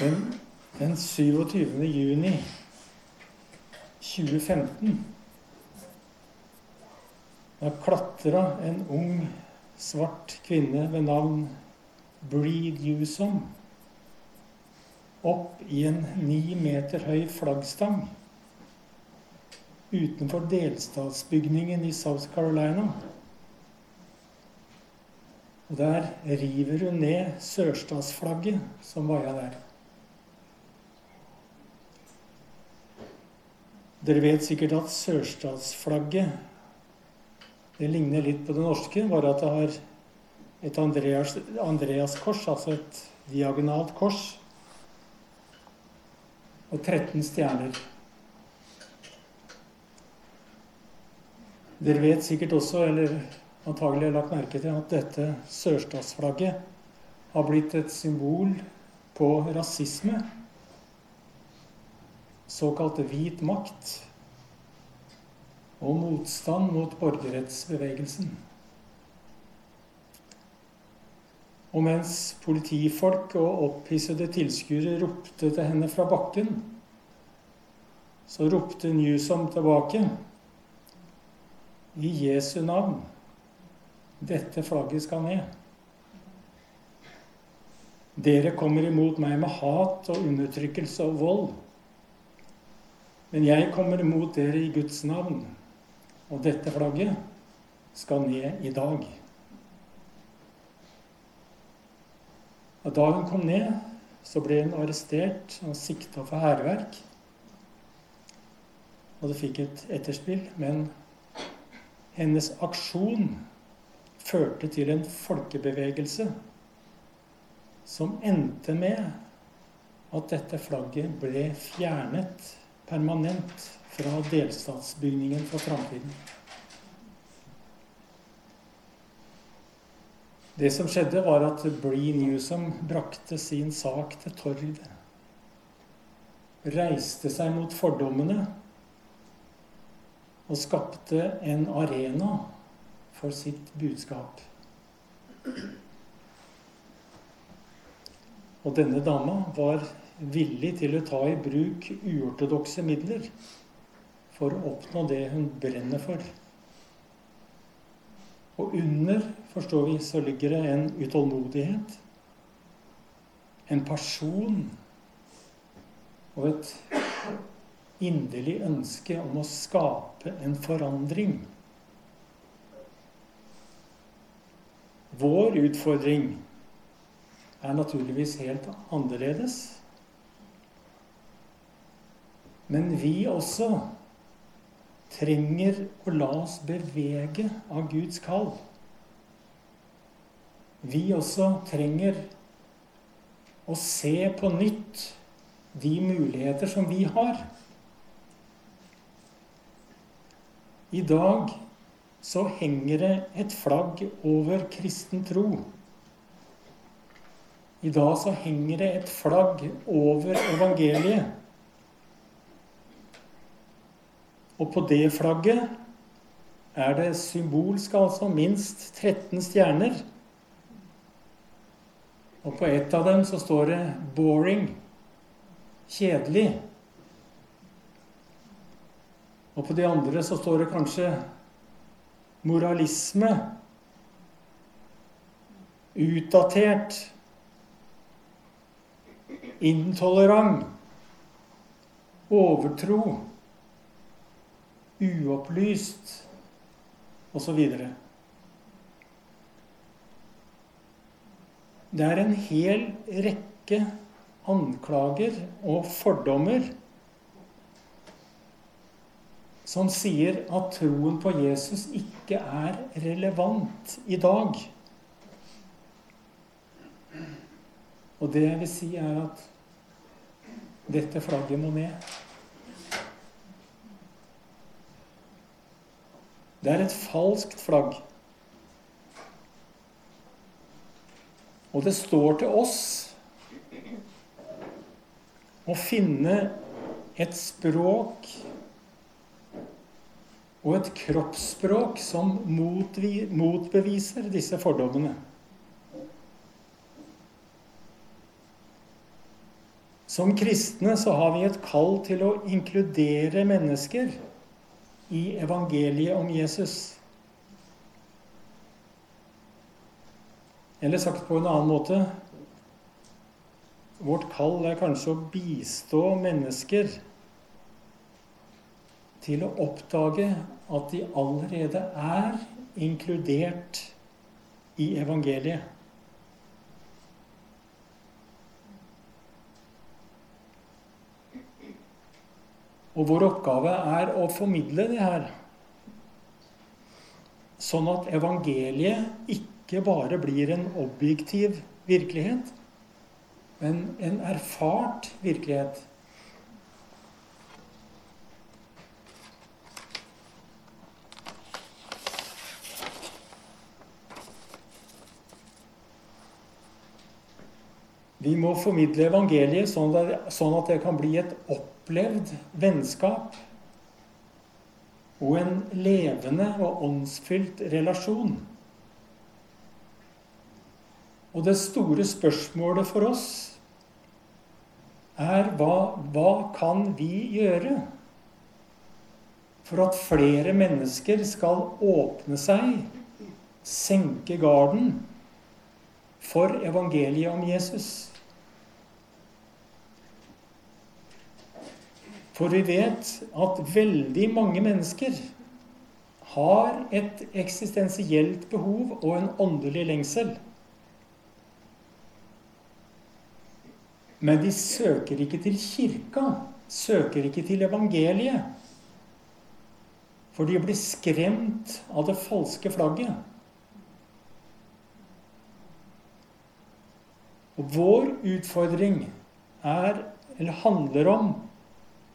Den, den 27. juni 2015 da klatra en ung, svart kvinne ved navn Breed Newsom opp i en ni meter høy flaggstang utenfor delstatsbygningen i South Carolina. Og der river hun ned sørstatsflagget som vaia der. Dere vet sikkert at sørstatsflagget det ligner litt på det norske, bare at det har et Andreas, Andreas-kors, altså et diagonalt kors, og 13 stjerner. Dere vet sikkert også, eller antagelig har lagt merke til, at dette sørstatsflagget har blitt et symbol på rasisme. Såkalt hvit makt og motstand mot borgerrettsbevegelsen. Og mens politifolk og opphissede tilskuere ropte til henne fra bakken, så ropte Newsom tilbake i Jesu navn. Dette flagget skal ned. Dere kommer imot meg med hat og undertrykkelse og vold. Men jeg kommer imot dere i Guds navn. Og dette flagget skal ned i dag. Da hun kom ned, så ble hun arrestert og sikta for hærverk. Og det fikk et etterspill. Men hennes aksjon førte til en folkebevegelse som endte med at dette flagget ble fjernet permanent fra delstatsbygningen for framtiden. Det som skjedde, var at Bree Newsom brakte sin sak til torg. Reiste seg mot fordommene og skapte en arena for sitt budskap. Og denne dama var villig til å ta i bruk uortodokse midler for å oppnå det hun brenner for. Og under, forstår vi, så ligger det en utålmodighet, en person og et inderlig ønske om å skape en forandring. Vår utfordring er naturligvis helt annerledes. Men vi også trenger å la oss bevege av Guds kall. Vi også trenger å se på nytt de muligheter som vi har. I dag så henger det et flagg over kristen tro. I dag så henger det et flagg over evangeliet. Og på det flagget er det symbolsk altså minst 13 stjerner. Og på ett av dem så står det 'boring'. Kjedelig. Og på de andre så står det kanskje 'moralisme'. Utdatert. Intolerant. Overtro uopplyst osv. Det er en hel rekke anklager og fordommer som sier at troen på Jesus ikke er relevant i dag. Og det jeg vil si, er at dette flagget må ned. Det er et falskt flagg. Og det står til oss å finne et språk og et kroppsspråk som motbeviser disse fordommene. Som kristne så har vi et kall til å inkludere mennesker i evangeliet om Jesus. Eller sagt på en annen måte Vårt kall er kanskje å bistå mennesker til å oppdage at de allerede er inkludert i evangeliet. Og vår oppgave er å formidle det her. Sånn at evangeliet ikke bare blir en objektiv virkelighet, men en erfart virkelighet. Vi må formidle evangeliet sånn, sånn at det kan bli et opplevd vennskap og en levende og åndsfylt relasjon. Og det store spørsmålet for oss er hva, hva kan vi gjøre for at flere mennesker skal åpne seg, senke garden, for evangeliet om Jesus? For vi vet at veldig mange mennesker har et eksistensielt behov og en åndelig lengsel. Men de søker ikke til kirka, søker ikke til evangeliet. For de blir skremt av det falske flagget. Og vår utfordring er, eller handler om,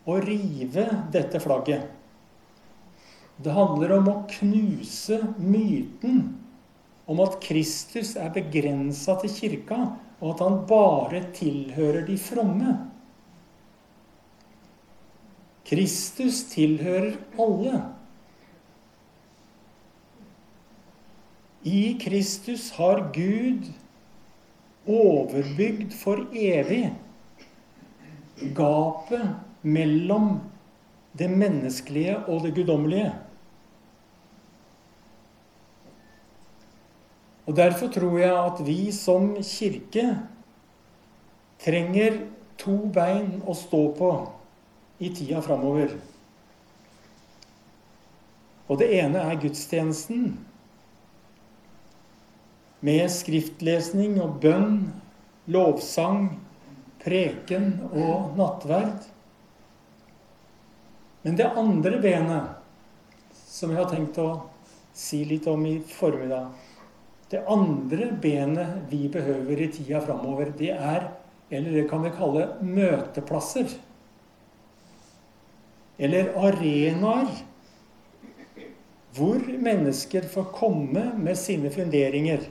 å rive dette flagget. Det handler om å knuse myten om at Kristus er begrensa til kirka, og at han bare tilhører de fromme. Kristus tilhører alle. I Kristus har Gud overbygd for evig gapet mellom det menneskelige og det guddommelige. Og Derfor tror jeg at vi som kirke trenger to bein å stå på i tida framover. Og det ene er gudstjenesten. Med skriftlesning og bønn, lovsang, preken og nattverd. Men det andre benet, som jeg har tenkt å si litt om i formiddag Det andre benet vi behøver i tida framover, det er Eller det kan vi kalle møteplasser. Eller arenaer hvor mennesker får komme med sine funderinger.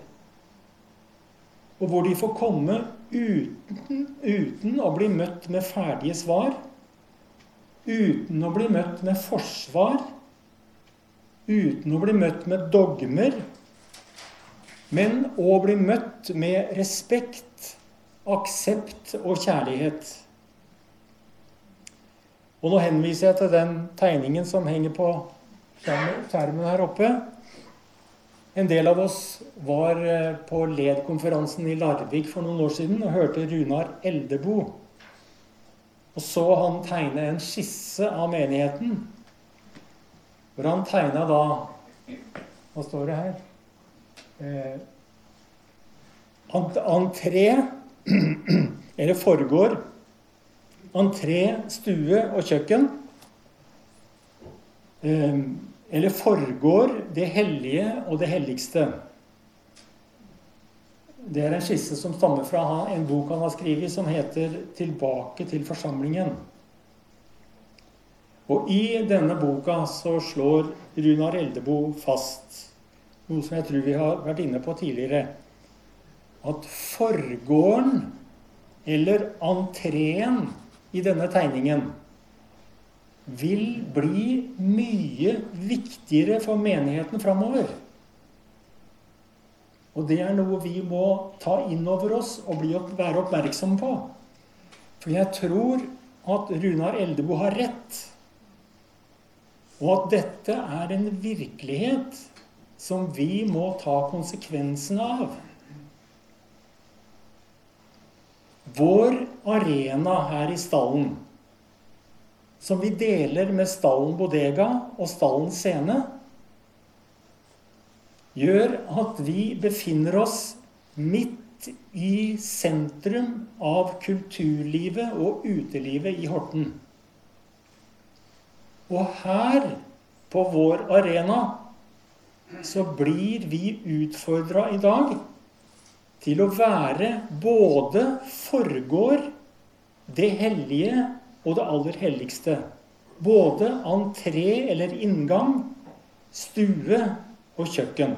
Og hvor de får komme uten, uten å bli møtt med ferdige svar uten å bli møtt med forsvar, uten å bli møtt med dogmer, men å bli møtt med respekt, aksept og kjærlighet. Og nå henviser jeg til den tegningen som henger på skjermen her oppe. En del av oss var eh, på LED-konferansen i Larvik for noen år siden og hørte Runar Eldebo og så han tegne en skisse av menigheten. Hvor han tegna da Hva står det her? Eh, entré, eller forgård. Entré, stue og kjøkken. Eh, eller forgård, det hellige og det helligste. Det er en skisse som stammer fra en bok han har skrevet, som heter 'Tilbake til forsamlingen'. Og i denne boka så slår Runar Eldebo fast noe som jeg tror vi har vært inne på tidligere, at forgården, eller entreen, i denne tegningen vil bli mye viktigere for menigheten framover. Og det er noe vi må ta inn over oss og være oppmerksomme på. For jeg tror at Runar Eldebo har rett. Og at dette er en virkelighet som vi må ta konsekvensene av. Vår arena her i stallen, som vi deler med stallen Bodega og stallen Scene, gjør at vi befinner oss midt i sentrum av kulturlivet og utelivet i Horten. Og her, på vår arena, så blir vi utfordra i dag til å være både forgård, det hellige og det aller helligste. Både entré eller inngang, stue og kjøkken.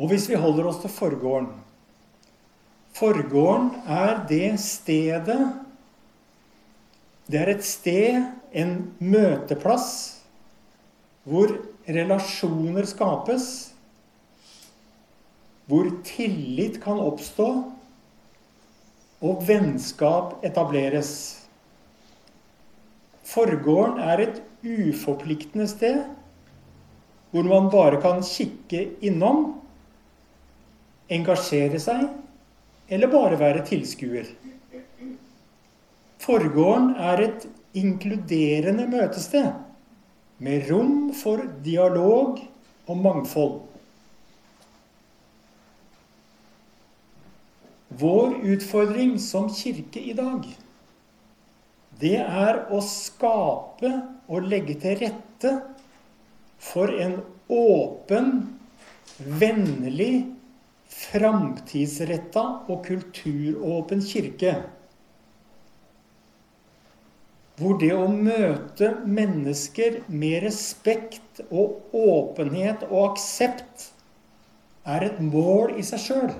Og hvis vi holder oss til forgården Forgården er det stedet Det er et sted, en møteplass, hvor relasjoner skapes, hvor tillit kan oppstå, og vennskap etableres. Forgården er et uforpliktende sted hvor man bare kan kikke innom engasjere seg eller bare være tilskuer. Forgården er et inkluderende møtested med rom for dialog og mangfold. Vår utfordring som kirke i dag, det er å skape og legge til rette for en åpen, vennlig framtidsretta og kulturåpen kirke. Hvor det å møte mennesker med respekt og åpenhet og aksept er et mål i seg sjøl.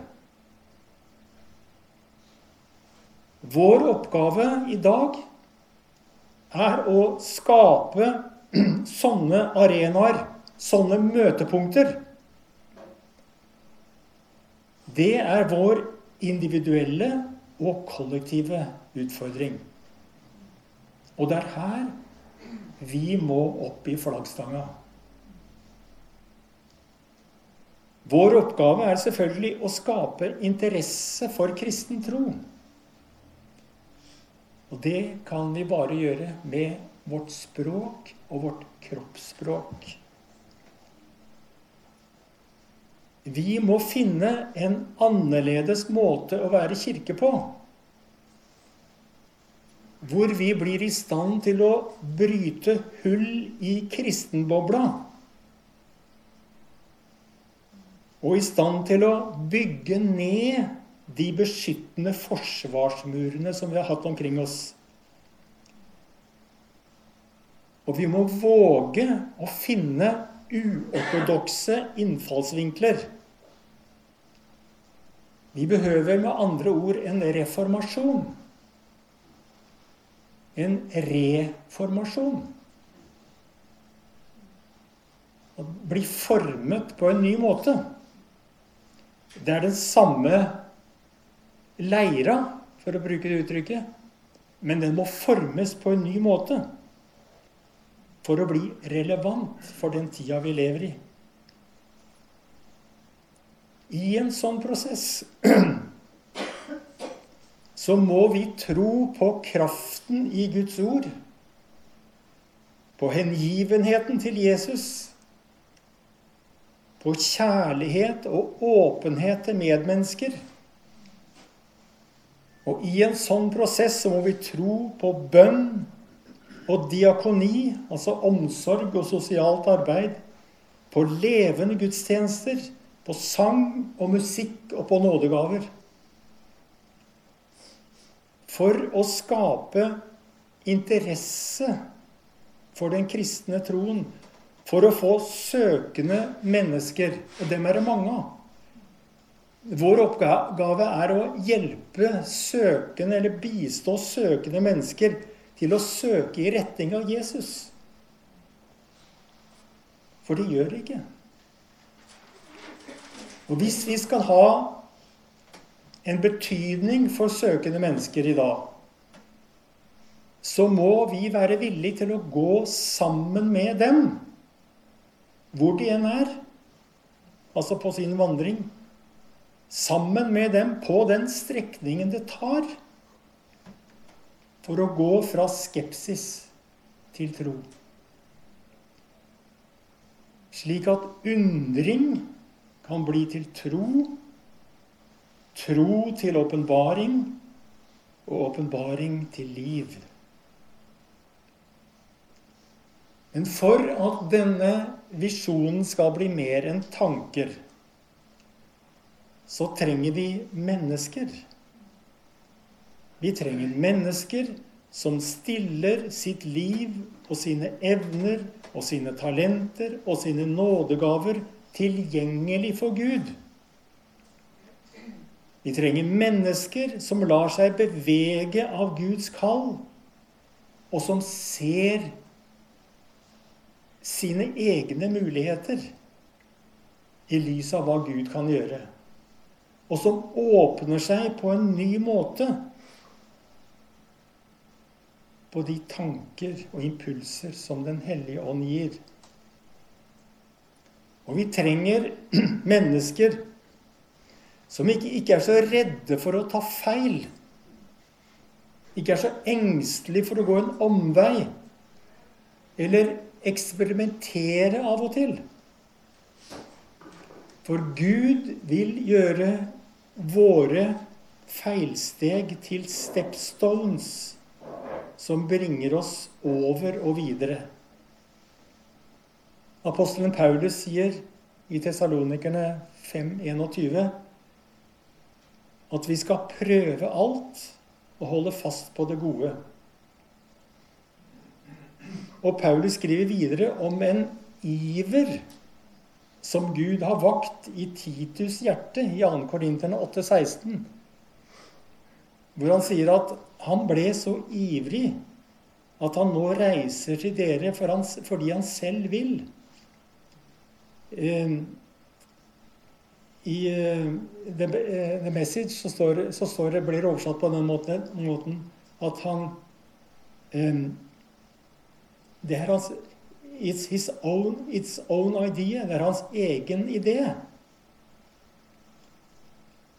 Vår oppgave i dag er å skape sånne arenaer, sånne møtepunkter det er vår individuelle og kollektive utfordring. Og det er her vi må opp i flaggstanga. Vår oppgave er selvfølgelig å skape interesse for kristen tro. Og det kan vi bare gjøre med vårt språk og vårt kroppsspråk. Vi må finne en annerledes måte å være kirke på. Hvor vi blir i stand til å bryte hull i kristenbobla. Og i stand til å bygge ned de beskyttende forsvarsmurene som vi har hatt omkring oss. Og vi må våge å finne uortodokse innfallsvinkler. Vi behøver med andre ord en reformasjon. En reformasjon. Å bli formet på en ny måte. Det er den samme leira, for å bruke det uttrykket, men den må formes på en ny måte for å bli relevant for den tida vi lever i. I en sånn prosess så må vi tro på kraften i Guds ord, på hengivenheten til Jesus, på kjærlighet og åpenhet til medmennesker. Og i en sånn prosess så må vi tro på bønn og diakoni, altså omsorg og sosialt arbeid, på levende gudstjenester, på sang og musikk og på nådegaver. For å skape interesse for den kristne troen, for å få søkende mennesker, og dem er det mange av. Vår oppgave er å hjelpe søkende eller bistå søkende mennesker til å søke i retning av Jesus. For det gjør det ikke. Og hvis vi skal ha en betydning for søkende mennesker i dag, så må vi være villige til å gå sammen med dem, hvor de enn er, altså på sin vandring. Sammen med dem på den strekningen det tar for å gå fra skepsis til tro. Slik at undring kan bli til tro, tro til åpenbaring og åpenbaring til liv. Men for at denne visjonen skal bli mer enn tanker, så trenger vi mennesker. Vi trenger mennesker som stiller sitt liv og sine evner og sine talenter og sine nådegaver tilgjengelig for Gud. Vi trenger mennesker som lar seg bevege av Guds kall, og som ser sine egne muligheter i lys av hva Gud kan gjøre. Og som åpner seg på en ny måte på de tanker og impulser som Den hellige ånd gir. Og vi trenger mennesker som ikke, ikke, er så redde for å ta feil. Ikke er så engstelige for å gå en omvei. Eller eksperimentere av og til. For Gud vil gjøre våre feilsteg til stepstones som bringer oss over og videre. Apostelen Paulus sier i Tessalonikerne 5.21 at vi skal prøve alt og holde fast på det gode. Og Paulus skriver videre om en iver som Gud har vakt i Titus' hjerte i 2. Korinterne 8,16. Hvor han sier at han ble så ivrig at han nå reiser til dere for han, fordi han selv vil. Uh, I the, uh, the, Message så, står, så står det, blir oversatt på den måten, måten at han um, det er hans it's his own, its own idea. Det er hans egen idé.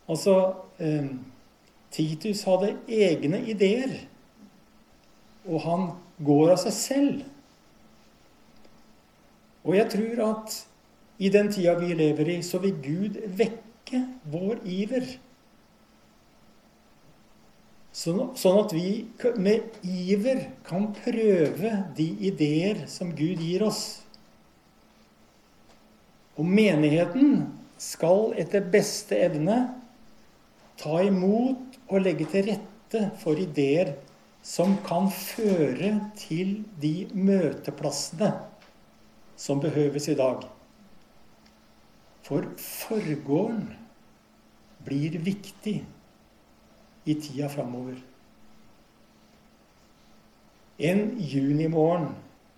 Altså eh, Titus hadde egne ideer, og han går av seg selv. Og jeg tror at i den tida vi lever i, så vil Gud vekke vår iver. Sånn, sånn at vi med iver kan prøve de ideer som Gud gir oss. Og menigheten skal etter beste evne ta imot og legge til rette for ideer som kan føre til de møteplassene som behøves i dag. For forgården blir viktig i tida framover. En junimorgen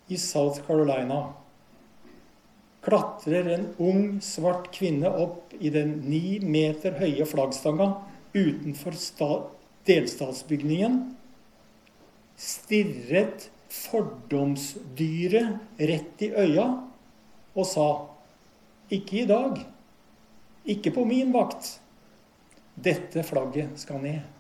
i South Carolina klatrer en ung, svart kvinne opp i den ni meter høye flaggstanga utenfor delstatsbygningen, stirret fordomsdyret rett i øya og sa Ikke i dag. Ikke på min vakt. Dette flagget skal ned.